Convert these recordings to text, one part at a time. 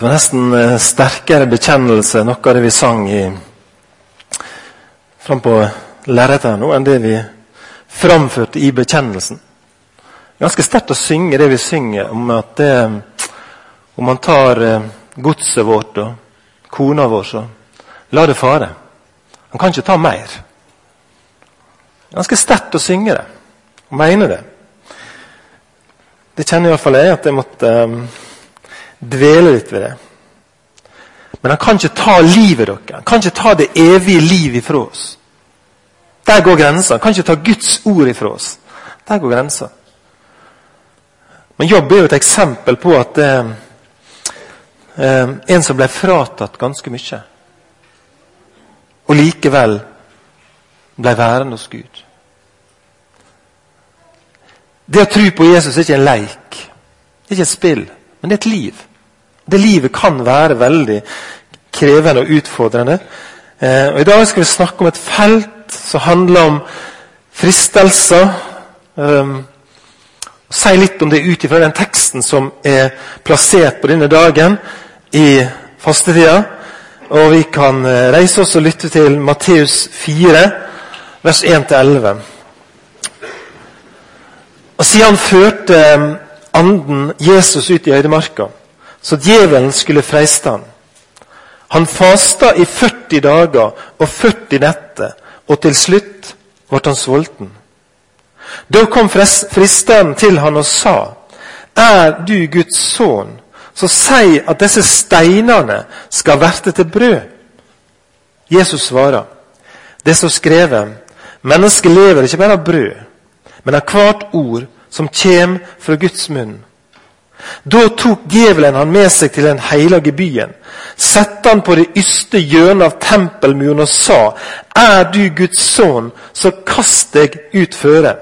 Det var nesten eh, sterkere bekjennelse, noe av det vi sang i fram på lerretet nå, enn det vi framførte i bekjennelsen. Ganske sterkt å synge det vi synger om at det, om man tar eh, godset vårt og kona vår, så la det fare. Han kan ikke ta mer. Ganske sterkt å synge det og mene det. Det kjenner iallfall jeg, at jeg måtte um, dvele litt ved det. Men han kan ikke ta livet deres. Han kan ikke ta det evige liv ifra oss. Der går grensa. Han kan ikke ta Guds ord ifra oss. Der går grensa. Men jobb er jo et eksempel på at eh, eh, en som ble fratatt ganske mye, og likevel ble værende hos Gud. Det å tro på Jesus er ikke en leik, det er ikke et spill, men det er et liv. Det livet kan være veldig krevende og utfordrende. Eh, og I dag skal vi snakke om et felt som handler om fristelser. Um, si litt om det ut ifra den teksten som er plassert på denne dagen i fastetida. Og vi kan eh, reise oss og lytte til Matteus 4, vers 1-11. Og Siden han førte anden Jesus ut i øydemarka, så djevelen skulle freiste han. Han fasta i 40 dager og 40 netter, og til slutt ble han sulten. Da kom fristeren til han og sa, Er du Guds sønn, så si at disse steinene skal verte til brød. Jesus svarer, det som skrevet, mennesket lever ikke bare av brød, men av hvert ord som kommer fra Guds munn. Da tok djevelen han med seg til den hellige byen, satte han på det yste hjørnet av tempelmuren og sa:" Er du Guds sønn, så kast deg ut føre.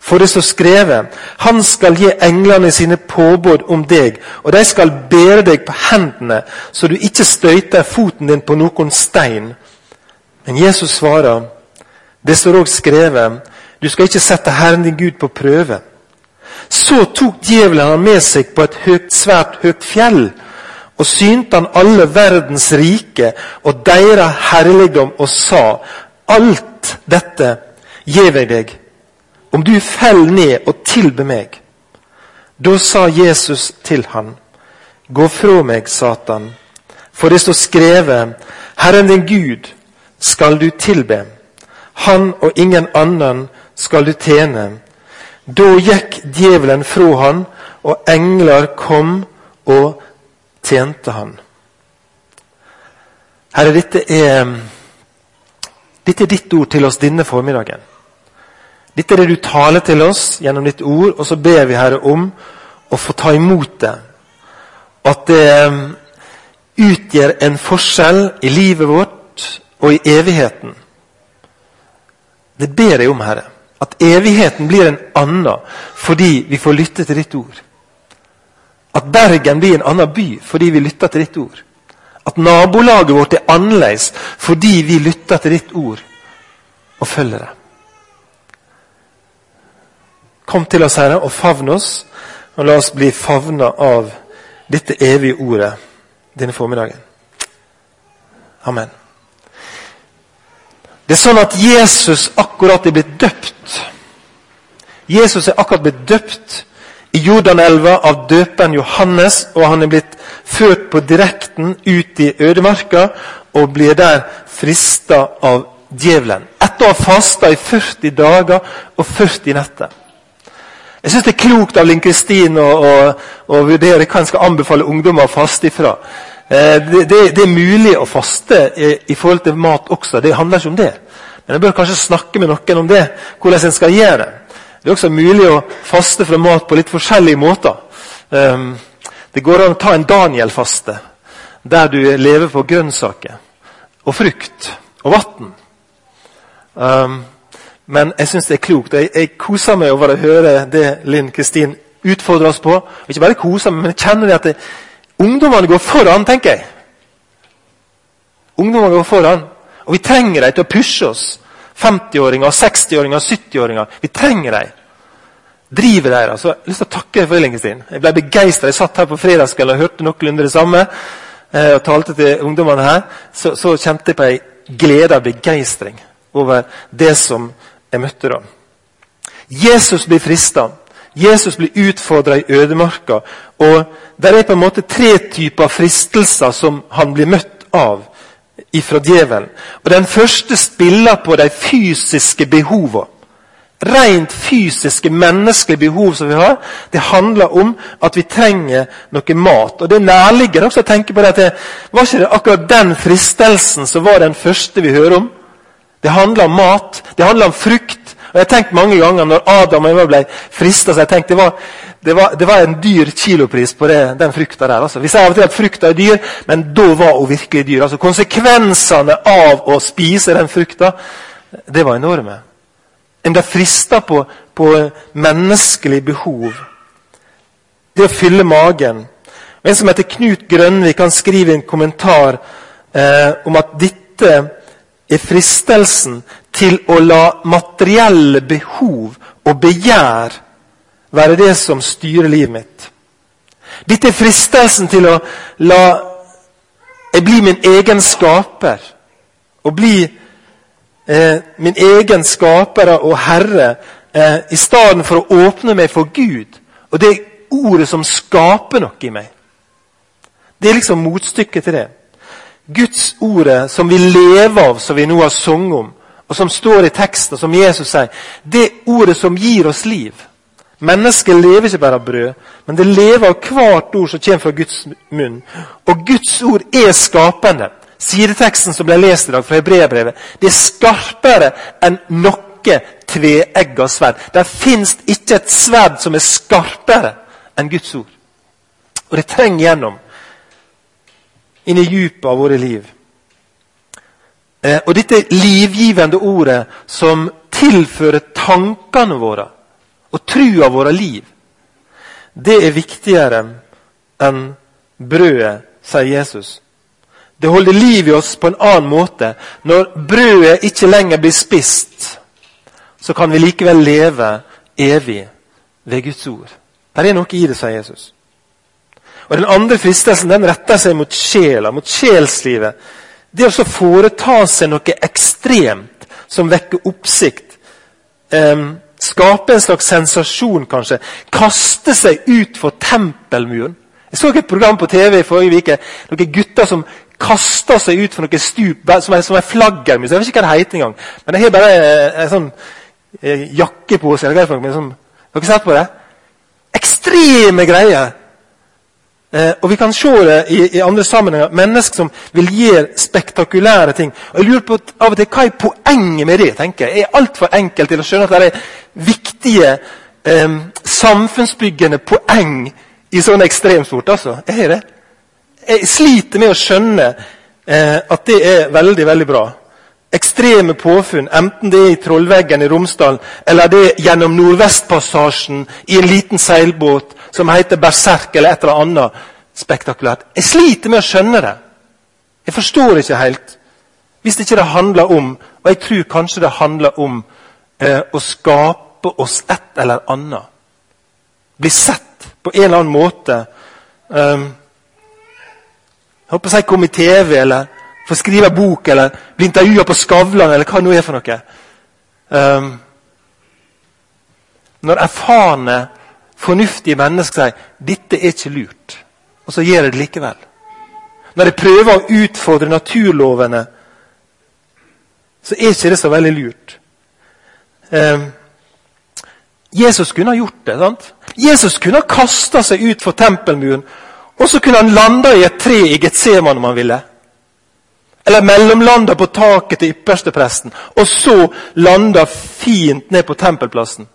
For det står skrevet:" Han skal gi englene sine påbud om deg, og de skal bære deg på hendene, så du ikke støyter foten din på noen stein. Men Jesus svarer, det står òg skrevet:" Du skal ikke sette Herren din Gud på prøve. Så tok djevelen han med seg på et høyt, svært høyt fjell og synte han alle verdens rike og deres herligdom og sa:" Alt dette gjev jeg deg, om du fell ned og tilber meg. Da sa Jesus til han, Gå fra meg, Satan, for det står skrevet, Herren din Gud skal du tilbe. Han og ingen annen skal du tjene. Da gikk djevelen fra han, og engler kom og tjente han. Herre, dette er, dette er ditt ord til oss denne formiddagen. Dette er det du taler til oss gjennom ditt ord, og så ber vi, Herre, om å få ta imot det. At det um, utgjør en forskjell i livet vårt og i evigheten. Det ber jeg om, Herre. At evigheten blir en annen fordi vi får lytte til ditt ord. At Bergen blir en annen by fordi vi lytter til ditt ord. At nabolaget vårt er annerledes fordi vi lytter til ditt ord og følger det. Kom til oss, Herre, og favn oss, og la oss bli favna av dette evige ordet denne formiddagen. Amen. Det er sånn at Jesus akkurat er blitt døpt. Jesus er akkurat blitt døpt i Jordanelva av døperen Johannes, og han er blitt ført på direkten ut i ødemarka og blir der frista av djevelen. Etter å ha fasta i 40 dager og 40 netter. Jeg syns det er klokt av Linn Kristin å, å, å, vurdere hva en skal anbefale ungdommer å faste ifra. Eh, det, det, det, er mulig å faste i, i, forhold til mat også. Det handler ikke om det. Men jeg bør kanskje snakke med noen om det, hvordan en skal gjøre det. Det er også mulig å faste fra mat på litt forskjellige måter. Um, det går an å ta en Daniel-faste, der du lever på grønnsaker og frukt og vann. Um, men jeg syns det er klokt. Jeg, jeg koser meg over å høre det Linn Kristin utfordrer oss på. Ikke bare koser meg, men jeg kjenner at det, ungdommene går foran, tenker jeg. Ungdommene går foran, og vi trenger dem til å pushe oss. 50-åringer, 60-åringer, 70-åringer. Vi trenger dem. drivet deres. Altså. jeg har lyst til å takke foreldrene Lingestin. Jeg ble begeistra. Jeg satt her på fredagskvelden og hørte noenlunde det samme. Eh, og talte til ungdommene her. Så, så kjente jeg på ei glede og begeistring over det som jeg møtte da. Jesus blir frista. Jesus blir utfordra i ødemarka. Og det er på en måte tre typer fristelser som han blir møtt av ifra djevelen. Og Den første spiller på de fysiske behovene. Rent fysiske, menneskelige behov som vi har. Det handler om at vi trenger noe mat. Og Det nærligger også å tenke på det at det var ikke det akkurat den fristelsen som var den første vi hører om. Det handler om mat, det handler om frukt. Og Jeg har tenkt mange ganger når Adam og Eva ble frista, det var, det, var, det var en dyr kilopris på det, den frukta der. Altså. Vi sier av og til at frukta er dyr, men da var hun virkelig dyr. Altså Konsekvensene av å spise den frukta, det var enorme. En ble frista på, på menneskelig behov. Det å fylle magen. En som heter Knut Grønvik kan skrive en kommentar eh, om at dette er fristelsen til å la materielle behov og begjær være det som styrer livet mitt. Dette er fristelsen til å la jeg bli min egen skaper. Og bli eh, min egen skaper og herre eh, i stedet for å åpne meg for Gud. Og det er ordet som skaper noe i meg. Det er liksom motstykket til det. Guds ordet som vi lever av, som vi nå har sunget om, og som står i teksten, som Jesus sier, det ordet som gir oss liv. Mennesket lever ikke bare av brød, men det lever av hvert ord som kommer fra Guds munn. Og Guds ord er skapende. Sideteksten som ble lest i dag fra Hebreabrevet, det er skarpere enn noe tveegga sverd. Det fins ikke et sverd som er skarpere enn Guds ord. Og det trenger gjennom inn i djupet av våre liv. Eh, og dette livgivende ordet som tilfører tankene våre og trua våre liv, det er viktigere enn brødet, sier Jesus. Det holder liv i oss på en annen måte. Når brødet ikke lenger blir spist, så kan vi likevel leve evig ved Guds ord. Der er noe i det, sier Jesus. Og Den andre fristelsen den retter seg mot sjela, mot sjelslivet. Det å foreta seg noe ekstremt som vekker oppsikt. Skape en slags sensasjon, kanskje. Kaste seg ut for tempelmuren. Jeg så et program på TV i forrige uke. Noen gutter som kasta seg ut for noe stup som er, som er flaggermus. Jeg vet ikke hva det heter engang. Men jeg har bare en sånn eh, jakke på seg. Har dere sett på det? Ekstreme greier! Eh, og Vi kan se det i, i andre sammenhenger. Mennesker som vil gjøre spektakulære ting. Og jeg lurer på av og til, Hva er poenget med det? tenker jeg? Er altfor enkelt til å skjønne at det er viktige eh, samfunnsbyggende poeng i sånn ekstremsport? altså? Er det? Jeg sliter med å skjønne eh, at det er veldig, veldig bra. Ekstreme påfunn, enten det er i Trollveggen i Romsdal eller det er gjennom Nordvestpassasjen i en liten seilbåt som heter Berserk eller et eller annet spektakulært. Jeg sliter med å skjønne det. Jeg forstår ikke helt. Hvis ikke det handler om Og jeg tror kanskje det handler om eh, å skape oss et eller annet. Bli sett på en eller annen måte. Um, jeg håper jeg komme i TV, eller få skrive bok, eller bli intervjua på Skavlan, eller hva det nå er for noe. Um, når erfarne fornuftige mennesker sier dette er ikke lurt, og så gjør de det likevel. Når de prøver å utfordre naturlovene, så er ikke det så veldig lurt. Eh, Jesus kunne ha gjort det. sant? Jesus kunne ha kasta seg ut for tempelmuren, og så kunne han landa i et tre i Getseman om han ville. Eller mellomlanda på taket til ypperstepresten, og så landa fint ned på tempelplassen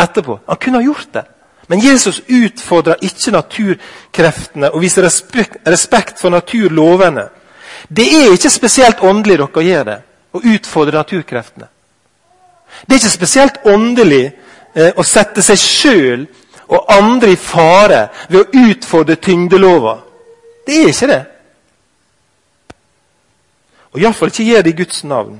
etterpå. Han kunne ha gjort det. Men Jesus utfordrer ikke naturkreftene og viser respekt for naturlovene. Det er ikke spesielt åndelig dere gjør det, å utfordre naturkreftene. Det er ikke spesielt åndelig eh, å sette seg sjøl og andre i fare ved å utfordre tyngdelova. Det er ikke det. Og iallfall ikke gjør det i Guds navn.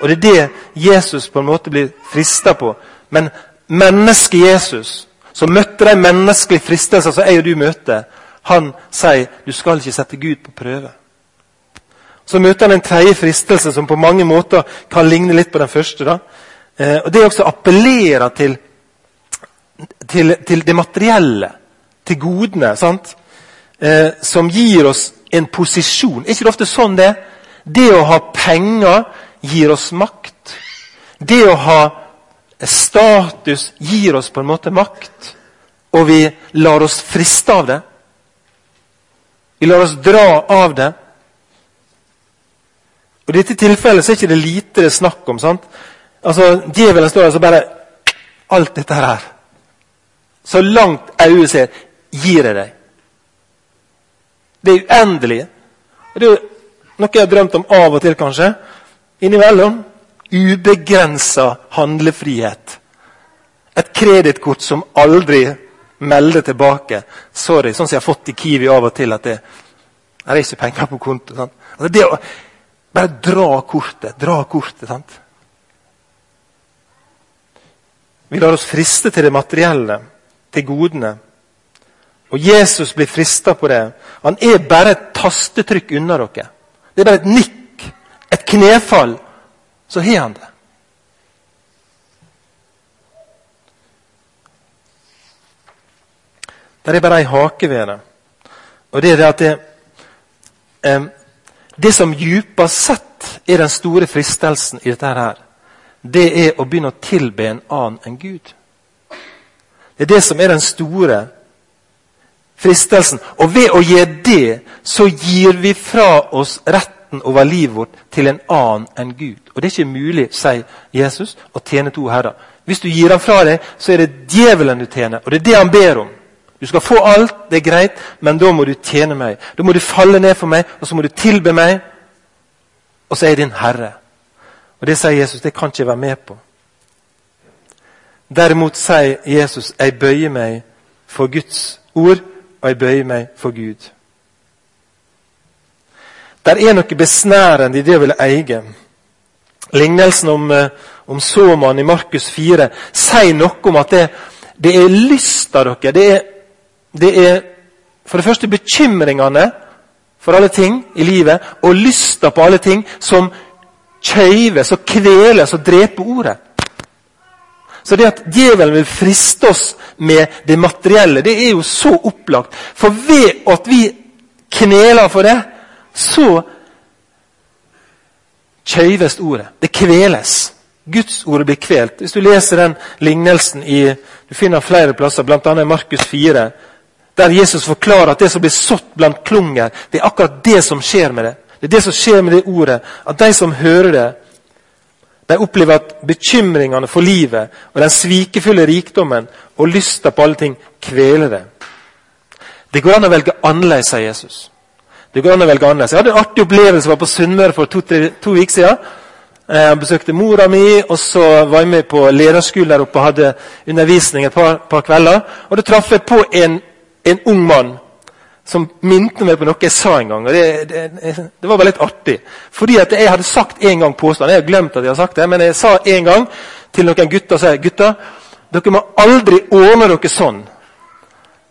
Og Det er det Jesus på en måte blir frista på. Men mennesket Jesus, som møtte de menneskelige fristelser som jeg og du møter, han sier du skal ikke sette Gud på prøve. Så møter han en tredje fristelse som på mange måter kan ligne litt på den første. da. Eh, og Det er også å appellere til, til, til, det materielle, til godene? Eh, som gir oss en posisjon. Er ikke det ofte sånn det Det å ha penger gir oss makt. Det å ha status gir oss på en måte makt. Og vi lar oss friste av det. Vi lar oss dra av det. Og I dette tilfellet så er ikke det lite det er snakk om. sant? Altså, Djevelen står der og bare Alt dette her. Så langt øyet ser, gir jeg deg. Det er uendelig. Det er jo noe jeg har drømt om av og til, kanskje. Innimellom. Ubegrensa handlefrihet. Et kredittkort som aldri melder tilbake. Sorry, sånn som jeg har fått i Kiwi av og til. at det, det er ikke penger på konto. Sant? Altså det å bare dra kortet, dra kortet. sant? Vi lar oss friste til det materielle, til godene. Og Jesus blir frista på det. Han er bare et tastetrykk unna dere. Det er bare et nikk, et knefall, så har han det. Det er bare ei hake ved det. Og det er det at det, eh, det som djupest sett er den store fristelsen i dette her, det er å begynne å tilbe en annen enn Gud. Det er det som er den store fristelsen. Og ved å gjøre det, så gir vi fra oss retten over livet vårt til en annen enn Gud. Og det er ikke mulig, sier Jesus, å tjene to herrer. Hvis du gir ham fra deg, så er det djevelen du tjener, og det er det han ber om. Du skal få alt, det er greit, men da må du tjene meg. Da må du falle ned for meg, og så må du tilbe meg, og så er jeg din herre. Og Det sier Jesus, det kan ikke jeg være med på. Derimot sier Jesus, jeg bøyer meg for Guds ord, og jeg bøyer meg for Gud. Det er noe besnærende i det å ville eie. Lignelsen om, eh, om såmannen i Markus 4 sier noe om at det, det er lysta dere. Det er det er for det første bekymringene for alle ting i livet og lysta på alle ting som kjøves og kveles og dreper ordet. Så det at djevelen vil friste oss med det materielle, det er jo så opplagt. For ved at vi kneler for det, så kjøyves ordet. Det kveles. Guds ord blir kvelt. Hvis du leser den lignelsen i Du finner flere plasser, bl.a. Markus 4, der Jesus forklarer at det som blir sådd blant klunger, det er akkurat det som skjer med det. Det er det som skjer med det ordet. At de som hører det, de opplever at bekymringene for livet og den svikefulle rikdommen og lysta på alle ting kveler det. Det går an å velge annerledes, sier Jesus. Det går an å. Jeg hadde en artig opplevelse jeg var på Sunnmøre for to, tre, uker siden. Jeg besøkte mora mi, og så var jeg med på lederskolen der oppe og hadde undervisning et par, par kvelder. Og Da traff jeg på en en ung mann som minte meg på noe jeg sa en gang. og Det, det, det var bare litt artig. Fordi at jeg hadde sagt en gang påstand. Jeg har glemt at jeg har sagt det, men jeg sa en gang til noen gutter Og jeg, gutter, dere må aldri ordne dere sånn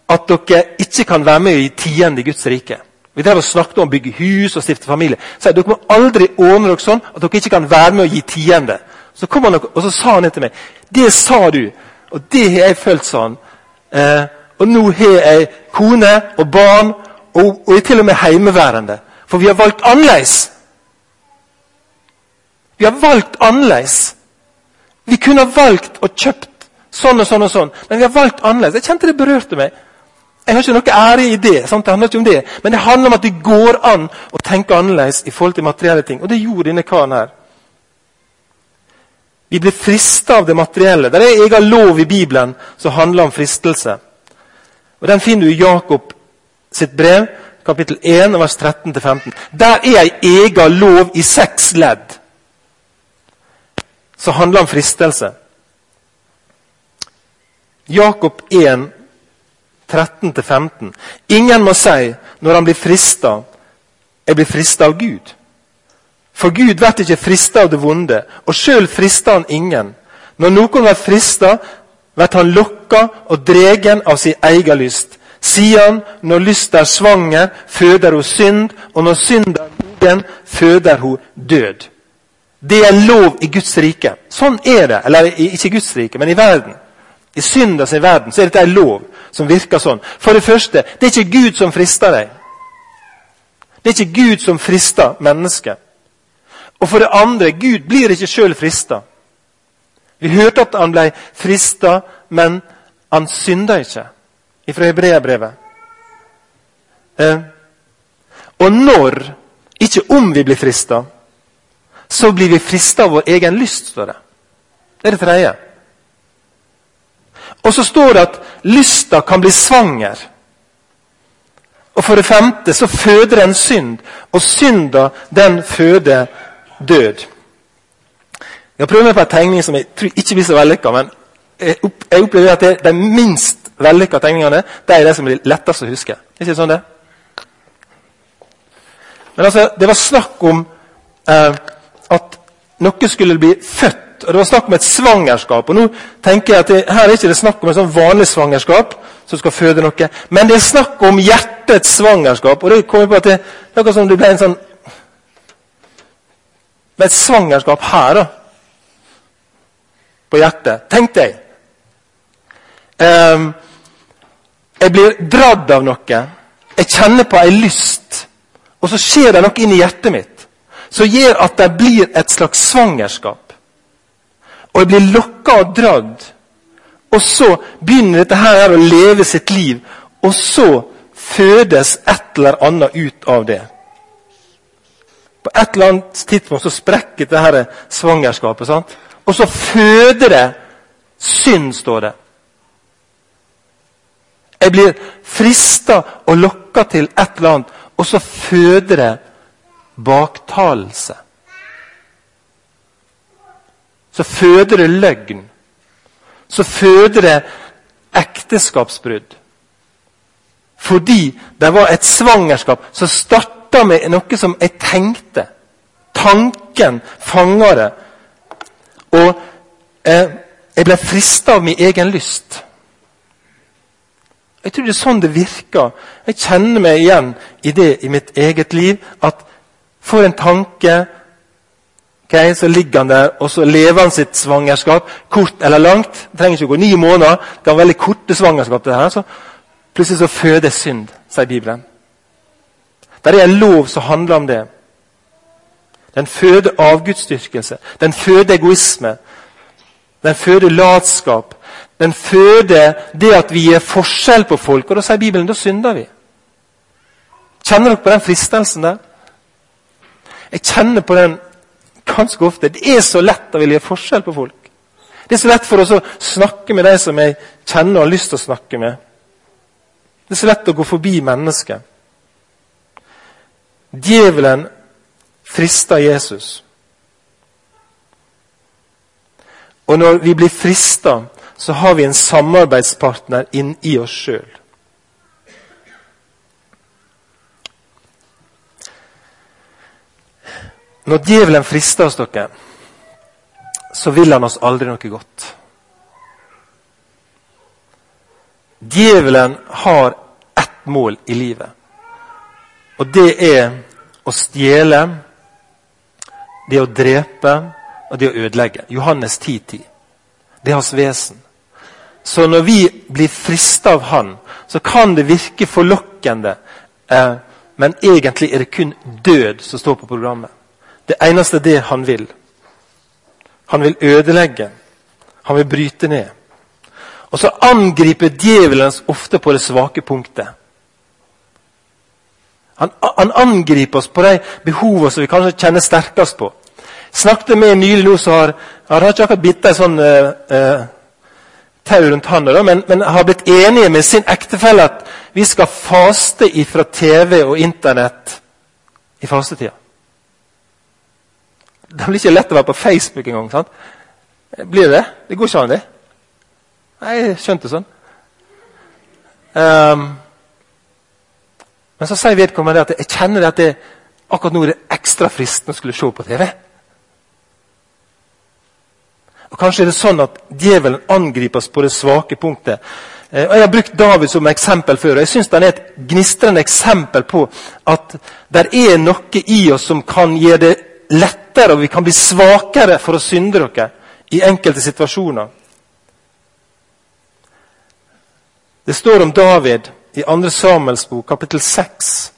at dere ikke kan være med i tiende i Guds rike. Vi drev og snakket om å bygge hus og stifte familie. Så jeg, dere må aldri ordne dere sånn at dere ikke kan være med å gi tiende. Så kom han og, så sa han til meg Det sa du, og det har jeg følt sånn. Eh, og nå har jeg kone og barn, og, og er til og med heimeværende. For vi har valgt annerledes. Vi har valgt annerledes. Vi kunne ha valgt og kjøpt sånn og sånn, og sånn, men vi har valgt annerledes. Jeg kjente det berørte meg. Jeg har ikke noe ære i det. Sant? det handler ikke om det. Men det handler om at det går an å tenke annerledes i forhold til materielle ting. Og det gjorde denne karen her. Vi blir frista av det materielle. Det er egen lov i Bibelen som handler om fristelse. Og Den finner du i Jakob sitt brev, kapittel 1, vers 13-15. Der er ei ega lov i seks ledd som handler om fristelse. Jakob 1, 13-15. Ingen må si når han blir frista, jeg blir frista av Gud. For Gud blir ikke frista av det vonde, og sjøl frister han ingen. Når noen blir frista, blir han lokka og dregen av sin egen lyst. Sier han, når lyst er svanger, føder hun synd, og når synd er moden, føder hun død. Det er lov i Guds rike. Sånn er det. Eller ikke i Guds rike, men i verden. I syndas verden så er dette en lov som virker sånn. For det første, det er ikke Gud som frister deg. Det er ikke Gud som frister mennesket. Og for det andre, Gud blir ikke sjøl frista. Vi hørte at han ble frista, men han synda ikke. Fra Hebreabrevet. Eh, og når, ikke om vi blir frista, så blir vi frista av vår egen lyst, står det. Det er det tredje. Og så står det at lysta kan bli svanger. Og for det femte så føder en synd, og synda den føder død. Jeg prøver meg på en tegning som jeg tror ikke blir så vellykka. Men jeg opplever at det, de minst vellykka tegningene det er de som blir lettest å huske. Er ikke sånn det? Men altså, Det var snakk om eh, at noe skulle bli født. Og Det var snakk om et svangerskap. og nå tenker jeg at det, Her er ikke det snakk om et sånn vanlig svangerskap som skal føde noe. Men det er snakk om hjertets svangerskap. og det kommer på at det, det er som det ble en sånn med et svangerskap her da, på hjertet. Tenk deg. Um, jeg blir dradd av noe. Jeg kjenner på ei lyst. Og så skjer det noe inni hjertet mitt som gjør at det blir et slags svangerskap. Og jeg blir lokka og dradd. Og så begynner dette her å leve sitt liv. Og så fødes et eller annet ut av det. På et eller annet tidspunkt så sprekker dette her svangerskapet. sant? Og så føder det synd, står det. Jeg blir frista og lokka til et eller annet, og så føder det baktalelse. Så føder det løgn. Så føder det ekteskapsbrudd. Fordi det var et svangerskap som starta med noe som jeg tenkte. Tanken fanga det. Og eh, jeg ble frista av min egen lyst. Jeg tror det er sånn det virker. Jeg kjenner meg igjen i det i mitt eget liv. At for en tanke okay, Så ligger han der, og så lever han sitt svangerskap. Kort eller langt. Det trenger ikke å gå ni måneder. Det er veldig korte svangerskap. det her, så Plutselig så fødes synd, sier Bibelen. Det er en lov som handler om det. Den føder avgudsdyrkelse. Den føder egoisme. Den føder latskap. Den føder det at vi gir forskjell på folk. Og da sier Bibelen da synder vi. Kjenner dere på den fristelsen der? Jeg kjenner på den ganske ofte. Det er så lett å ville gjøre forskjell på folk. Det er så lett for oss å snakke med de som jeg kjenner og har lyst til å snakke med. Det er så lett å gå forbi mennesket. Djevelen frister Jesus. Og når vi blir frista, så har vi en samarbeidspartner inni oss sjøl. Når djevelen frister oss, dere, så vil han oss aldri noe godt. Djevelen har ett mål i livet. Og det er å stjele, det å drepe og det å ødelegge. Johannes 10,10. 10. Det er hans vesen. Så når vi blir frista av han, så kan det virke forlokkende. Eh, men egentlig er det kun død som står på programmet. Det eneste er det han vil. Han vil ødelegge. Han vil bryte ned. Og så angriper djevelen ofte på det svake punktet. Han, han, angriper oss på de behovene som vi kanskje kjenner sterkest på. Snakket med en nylig nå som har, har ikke akkurat bitt ei sånn uh, uh, tau rundt handa, men, men, har blitt enige med sin ektefelle at vi skal faste fra TV og Internett i fastetida. Det blir ikke lett å være på Facebook engang. sant? Blir det det? Går ikke an, det. Nei, jeg skjønte sånn. Um, men så sier vedkommende at jeg kjenner at det, akkurat nå er det ekstra fristende å skulle se på TV. Og Kanskje er det sånn at djevelen angriper oss på det svake punktet. Eh, og Jeg har brukt David som eksempel før, og jeg syns han er et gnistrende eksempel på at det er noe i oss som kan gjøre det lettere, og vi kan bli svakere for å synde dere i enkelte situasjoner. Det står om David i 2. Samuels bok, kapittel 6.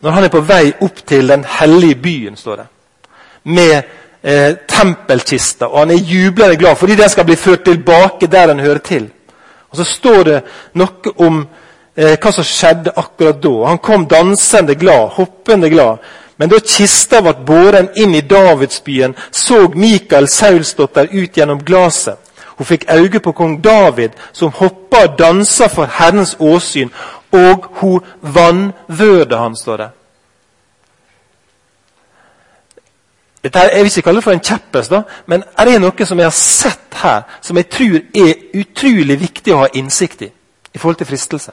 Når han er på vei opp til den hellige byen, står det, med eh, tempelkista, og han er jublende glad fordi den skal bli ført tilbake der den hører til. Og Så står det noe om eh, hva som skjedde akkurat da. Han kom dansende glad, hoppende glad. Men da kista ble båren inn i Davidsbyen, så Mikael Saulsdotter ut gjennom glasset. Hun fikk øye på kong David, som hoppa og dansa for Herrens åsyn, og hun vanvørde han, står det. Dette her, jeg vil ikke kalle det for en kjepphest, men er det noe som jeg har sett her, som jeg tror er utrolig viktig å ha innsikt i i forhold til fristelse.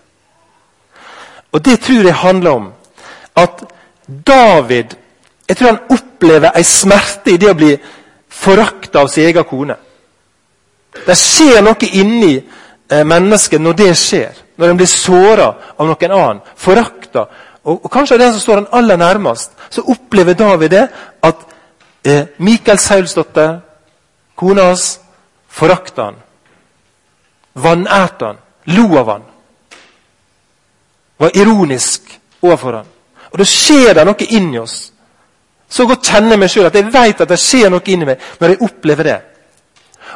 Og Det tror jeg handler om at David jeg tror han opplever en smerte i det å bli forakta av sin egen kone. Det skjer noe inni eh, mennesket når det skjer. Når en blir såra av noen annen. Forakta. Og, og kanskje den som står han aller nærmest, så opplever David det at eh, Mikael Saulsdotter, kona hans, forakta han. Vanærte han. Lo av han. Var ironisk overfor han. Og Da skjer det noe inni oss. Så godt kjenner jeg meg sjøl at jeg vet at det skjer noe inni meg når jeg opplever det.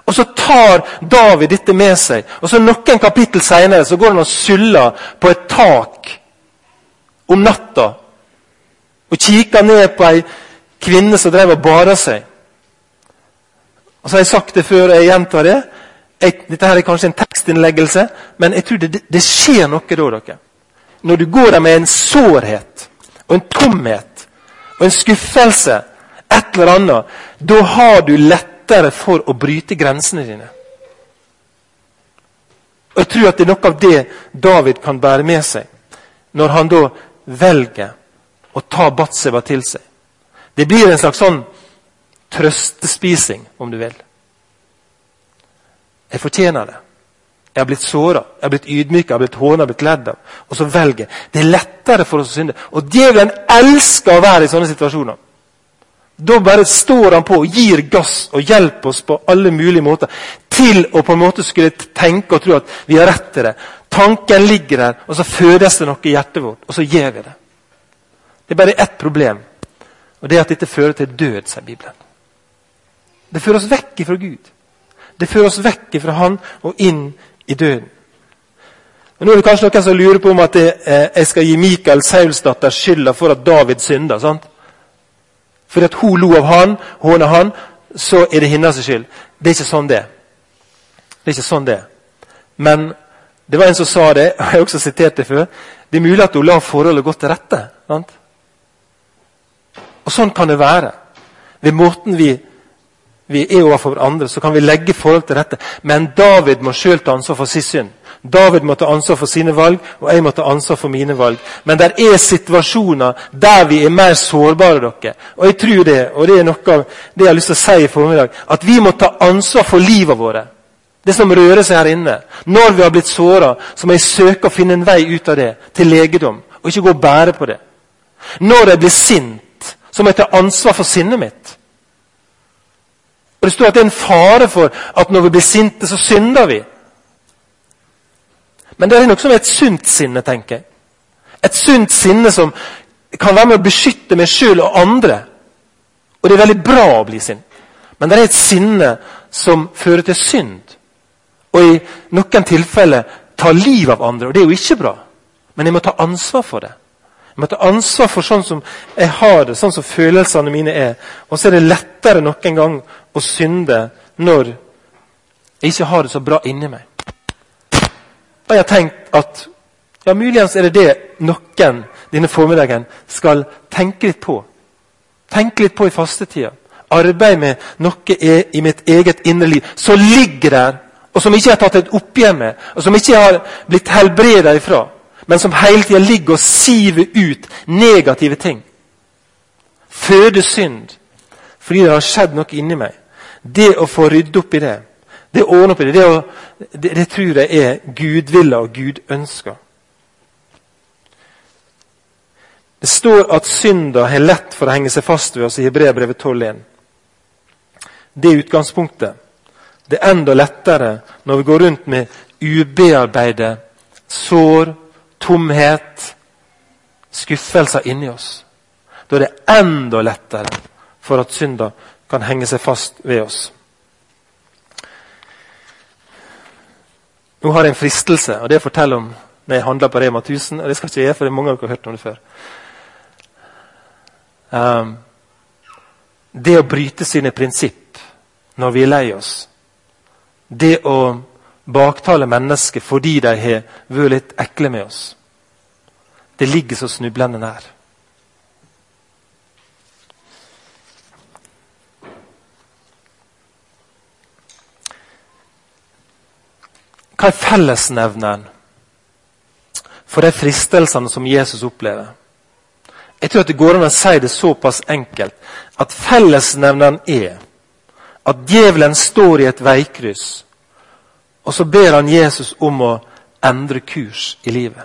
Og Så tar David dette med seg. og så Noen kapittel senere så går han og suller på et tak om natta og kikker ned på ei kvinne som drev og bada seg. Og så har jeg sagt det før, og jeg gjentar det. Jeg, dette her er kanskje en tekstinnleggelse, men jeg tror det, det skjer noe da. dere. Når du går der med en sårhet og en tomhet og en skuffelse, et eller annet, da har du lettere for å bryte grensene dine. Og Jeg tror at det er noe av det David kan bære med seg, når han da velger å ta Batseba til seg. Det blir en slags sånn trøstespising, om du vil. Jeg fortjener det. Jeg har blitt såra, jeg har blitt ydmyka, blitt håna, blitt ledd av. Og så velger jeg. Det er lettere for oss å synde. Og djevelen elsker å være i sånne situasjoner. Da bare står han på og gir gass og hjelper oss på alle mulige måter til å på en måte skulle tenke og tro at vi har rett til det. Tanken ligger der, og så fødes det noe i hjertet vårt, og så gjør vi det. Det er bare ett problem. Og det er at dette fører til død, sier Bibelen. Det fører oss vekk fra Gud. Det fører oss vekk fra Han og inn i døden. Og nå er det kanskje noen som lurer på om at jeg, eh, jeg skal gi Mikael Saulsdatter skylda for at David synder. sant? Fordi at hun lo av han, håna han, så er det hennes skyld. Det er ikke sånn det Det er ikke sånn det Men det var en som sa det, og jeg har også sitert det før. Det er mulig at hun la forholdet gå til rette. sant? Og sånn kan det være. Ved måten vi, vi er overfor andre, så kan vi legge forhold til dette. Men David må sjøl ta ansvar for sin synd. David må ta ansvar for sine valg, og jeg må ta ansvar for mine valg. Men det er situasjoner der vi er mer sårbare. dere. Og jeg tror det, og det er noe av det jeg har lyst til å si i formiddag, at vi må ta ansvar for livet våre. Det som rører seg her inne. Når vi har blitt såra, så må jeg søke å finne en vei ut av det, til legedom. Og ikke gå og bære på det. Når jeg blir sint, så må jeg ta ansvar for sinnet mitt. Og Det står at det er en fare for at når vi blir sinte, så synder vi. Men det er noe som er et sunt sinne, tenker jeg. Et sunt sinne som kan være med å beskytte meg sjøl og andre. Og det er veldig bra å bli sint. Men det er et sinne som fører til synd. Og i noen tilfeller tar livet av andre. Og det er jo ikke bra. Men jeg må ta ansvar for det. Jeg må ta ansvar for sånn som jeg har det, sånn som følelsene mine er. Og så er det lettere noen gang å synde når jeg ikke har det så bra inni meg. Og jeg har tenkt at ja, muligens er det det noen denne formiddagen skal tenke litt på. Tenke litt på i fastetida. Arbeid med noe i mitt eget indre liv som ligger der, og som ikke jeg har tatt et oppgjør med, og som ikke jeg har blitt helbreda ifra men som hele tida ligger og siver ut negative ting. Føder synd fordi det har skjedd noe inni meg. Det å få rydde opp i det, det å ordne opp i det, det, å, det, det tror jeg er gudvilla og Gud ønsker. Det står at synda har lett for å henge seg fast ved oss i Hebreabrevet 12.1. Det er utgangspunktet. Det er enda lettere når vi går rundt med ubearbeidet sår, tomhet, skuffelser inni oss. Da er det enda lettere for at synda kan henge seg fast ved oss. Nå har jeg en fristelse, og det forteller om når jeg handler på Rema 1000. og Det skal ikke jeg, for det er mange av dere har hørt om det før. Um, det å bryte sine prinsipp når vi er lei oss. Det å baktale mennesker fordi de har vært litt ekle med oss. Det ligger så snublende nær. Hva er fellesnevneren for de fristelsene som Jesus opplever? Jeg tror at det går an å si det såpass enkelt at fellesnevneren er at djevelen står i et veikryss, og så ber han Jesus om å endre kurs i livet.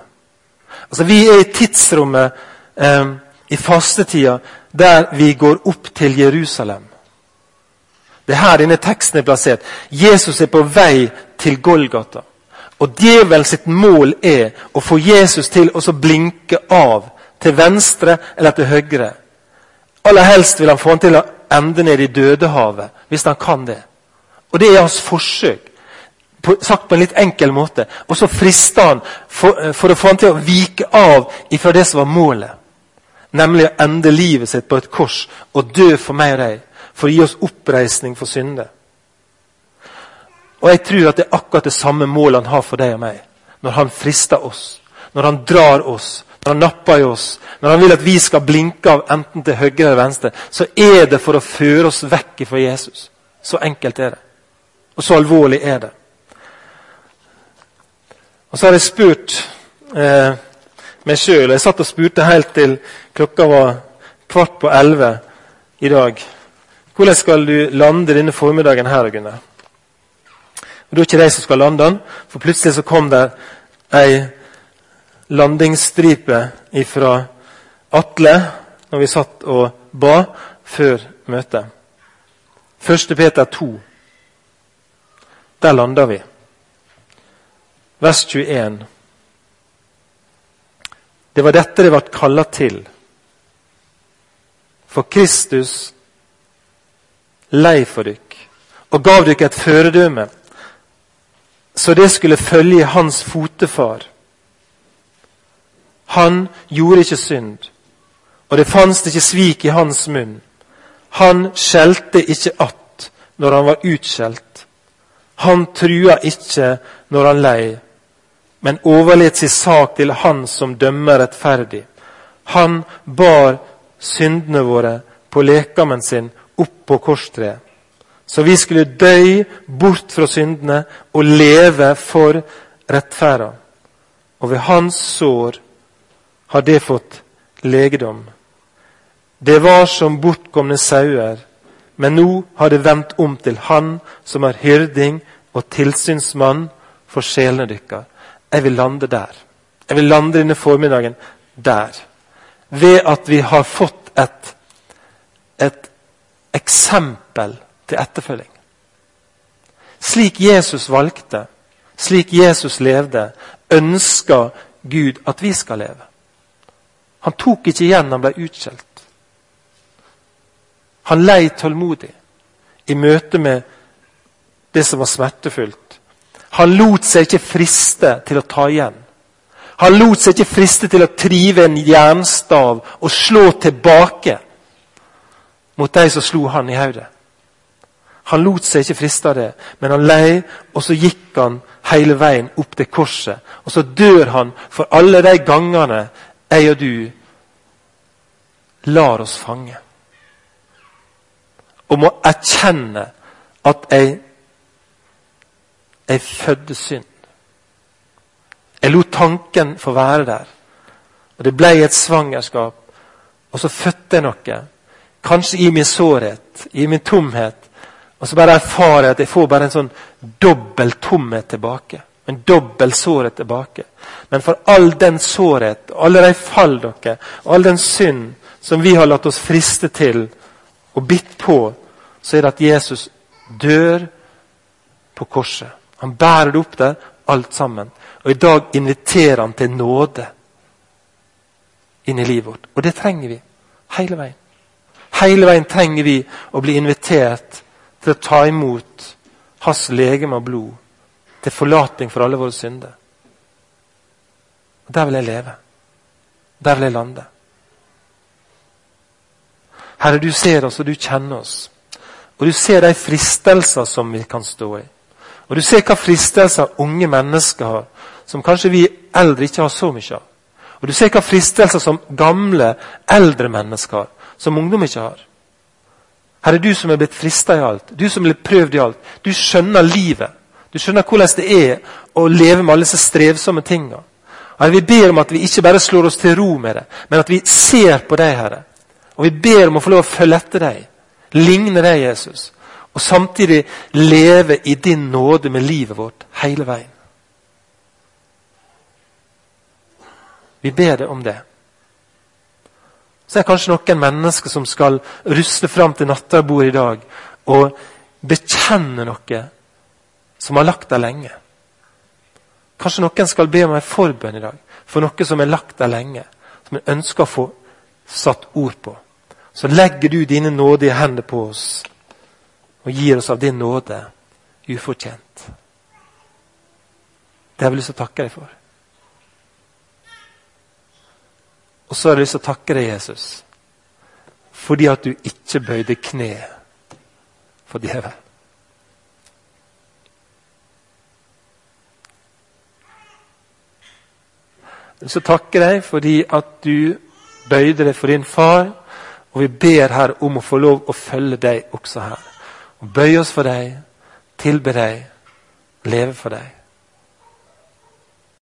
Altså Vi er i tidsrommet eh, i fastetida der vi går opp til Jerusalem. Det er her denne teksten er plassert. Jesus er på vei til Golgata. Og djevelen sitt mål er å få Jesus til å blinke av til venstre eller til høyre. Aller helst vil han få han til å ende ned i Dødehavet, hvis han kan det. Og Det er hans forsøk, på, sagt på en litt enkel måte. Og så frister han for, for, å få han til å vike av ifra det som var målet. Nemlig å ende livet sitt på et kors og dø for meg og deg. For å gi oss oppreisning for synder. Og jeg tror at det er akkurat det samme målet han har for deg og meg. Når han frister oss, når han drar oss, når han napper i oss, når han vil at vi skal blinke av enten til høyre eller venstre, så er det for å føre oss vekk fra Jesus. Så enkelt er det. Og så alvorlig er det. Og så har jeg spurt eh, meg sjøl Jeg satt og spurte helt til klokka var kvart på elleve i dag. Hvordan skal du lande denne formiddagen her, Gunnar? Og Det er ikke de som skal lande den, for plutselig så kom det ei landingsstripe fra Atle når vi satt og ba før møtet. 1. Peter 2. Der landa vi. Vers 21. Det var dette det ble kalla til. For Kristus lei for dykk og gav dykk et føredøme, så det skulle følge hans fotefar han gjorde ikke synd, og det fantes ikke svik i hans munn. Han skjelte ikke att når han var utskjelt. Han trua ikke når han lei, men overlot sin sak til Han som dømmer rettferdig. Han bar syndene våre på lekamen sin opp på korstreet. Så vi skulle dø bort fra syndene og leve for rettferda. Og ved hans sår har det fått legedom. Det var som bortkomne sauer, men nå har det vendt om til Han som er hyrding og tilsynsmann for sjelene deres. Jeg vil lande der. Jeg vil lande denne formiddagen der. Ved at vi har fått et, et eksempel til etterfølging. Slik Jesus valgte, slik Jesus levde, ønsker Gud at vi skal leve. Han tok ikke igjen, han ble utskjelt. Han lei tålmodig i møte med det som var smertefullt. Han lot seg ikke friste til å ta igjen. Han lot seg ikke friste til å trive en jernstav og slå tilbake mot de som slo han i hodet. Han lot seg ikke friste av det, men han lei, og så gikk han hele veien opp til korset. Og så dør han for alle de gangene jeg og du lar oss fange. Og må erkjenne at jeg, jeg fødde synd. Jeg lot tanken få være der. Og Det ble et svangerskap, og så fødte jeg noe. Kanskje i min sårhet, i min tomhet. Og så bare erfarer jeg at jeg får bare en sånn dobbel tomhet tilbake. En dobbel sårhet tilbake. Men for all den sårhet, alle de fall dere, og all den synd som vi har latt oss friste til og bitt på, så er det at Jesus dør på korset. Han bærer det opp der, alt sammen. Og i dag inviterer han til nåde inn i livet vårt. Og det trenger vi. Hele veien. Hele veien trenger vi å bli invitert til å ta imot hans legeme og blod. Til forlating for alle våre synder. Og Der vil jeg leve. Der vil jeg lande. Herre, du ser oss, og du kjenner oss. Og du ser de fristelser som vi kan stå i. Og du ser hva fristelser unge mennesker har, som kanskje vi eldre ikke har så mye av. Og du ser hva fristelser som gamle, eldre mennesker har, som ungdom ikke har. Herre, du som er blitt frista i alt, du som er blitt prøvd i alt. Du skjønner livet. Du skjønner hvordan det er å leve med alle disse strevsomme tinga. Herre, vi ber om at vi ikke bare slår oss til ro med det, men at vi ser på deg, Herre. Og vi ber om å få lov å følge etter deg, ligne deg, Jesus. Og samtidig leve i din nåde med livet vårt hele veien. Vi ber deg om det. Så er det kanskje noen mennesker som skal rusle fram til nattarbordet i dag og bekjenne noe som har lagt der lenge. Kanskje noen skal be om en forbønn i dag for noe som er lagt der lenge, som en ønsker å få satt ord på. Så legger du dine nådige hender på oss og gir oss av din nåde ufortjent. Det har vi lyst til å takke deg for. Og så har jeg lyst til å takke deg, Jesus, fordi at du ikke bøyde kne for djevelen. Jeg vil så takke deg fordi at du bøyde deg for din far. Og vi ber her om å få lov å følge deg også her. Og Bøye oss for deg, tilbe deg, leve for deg.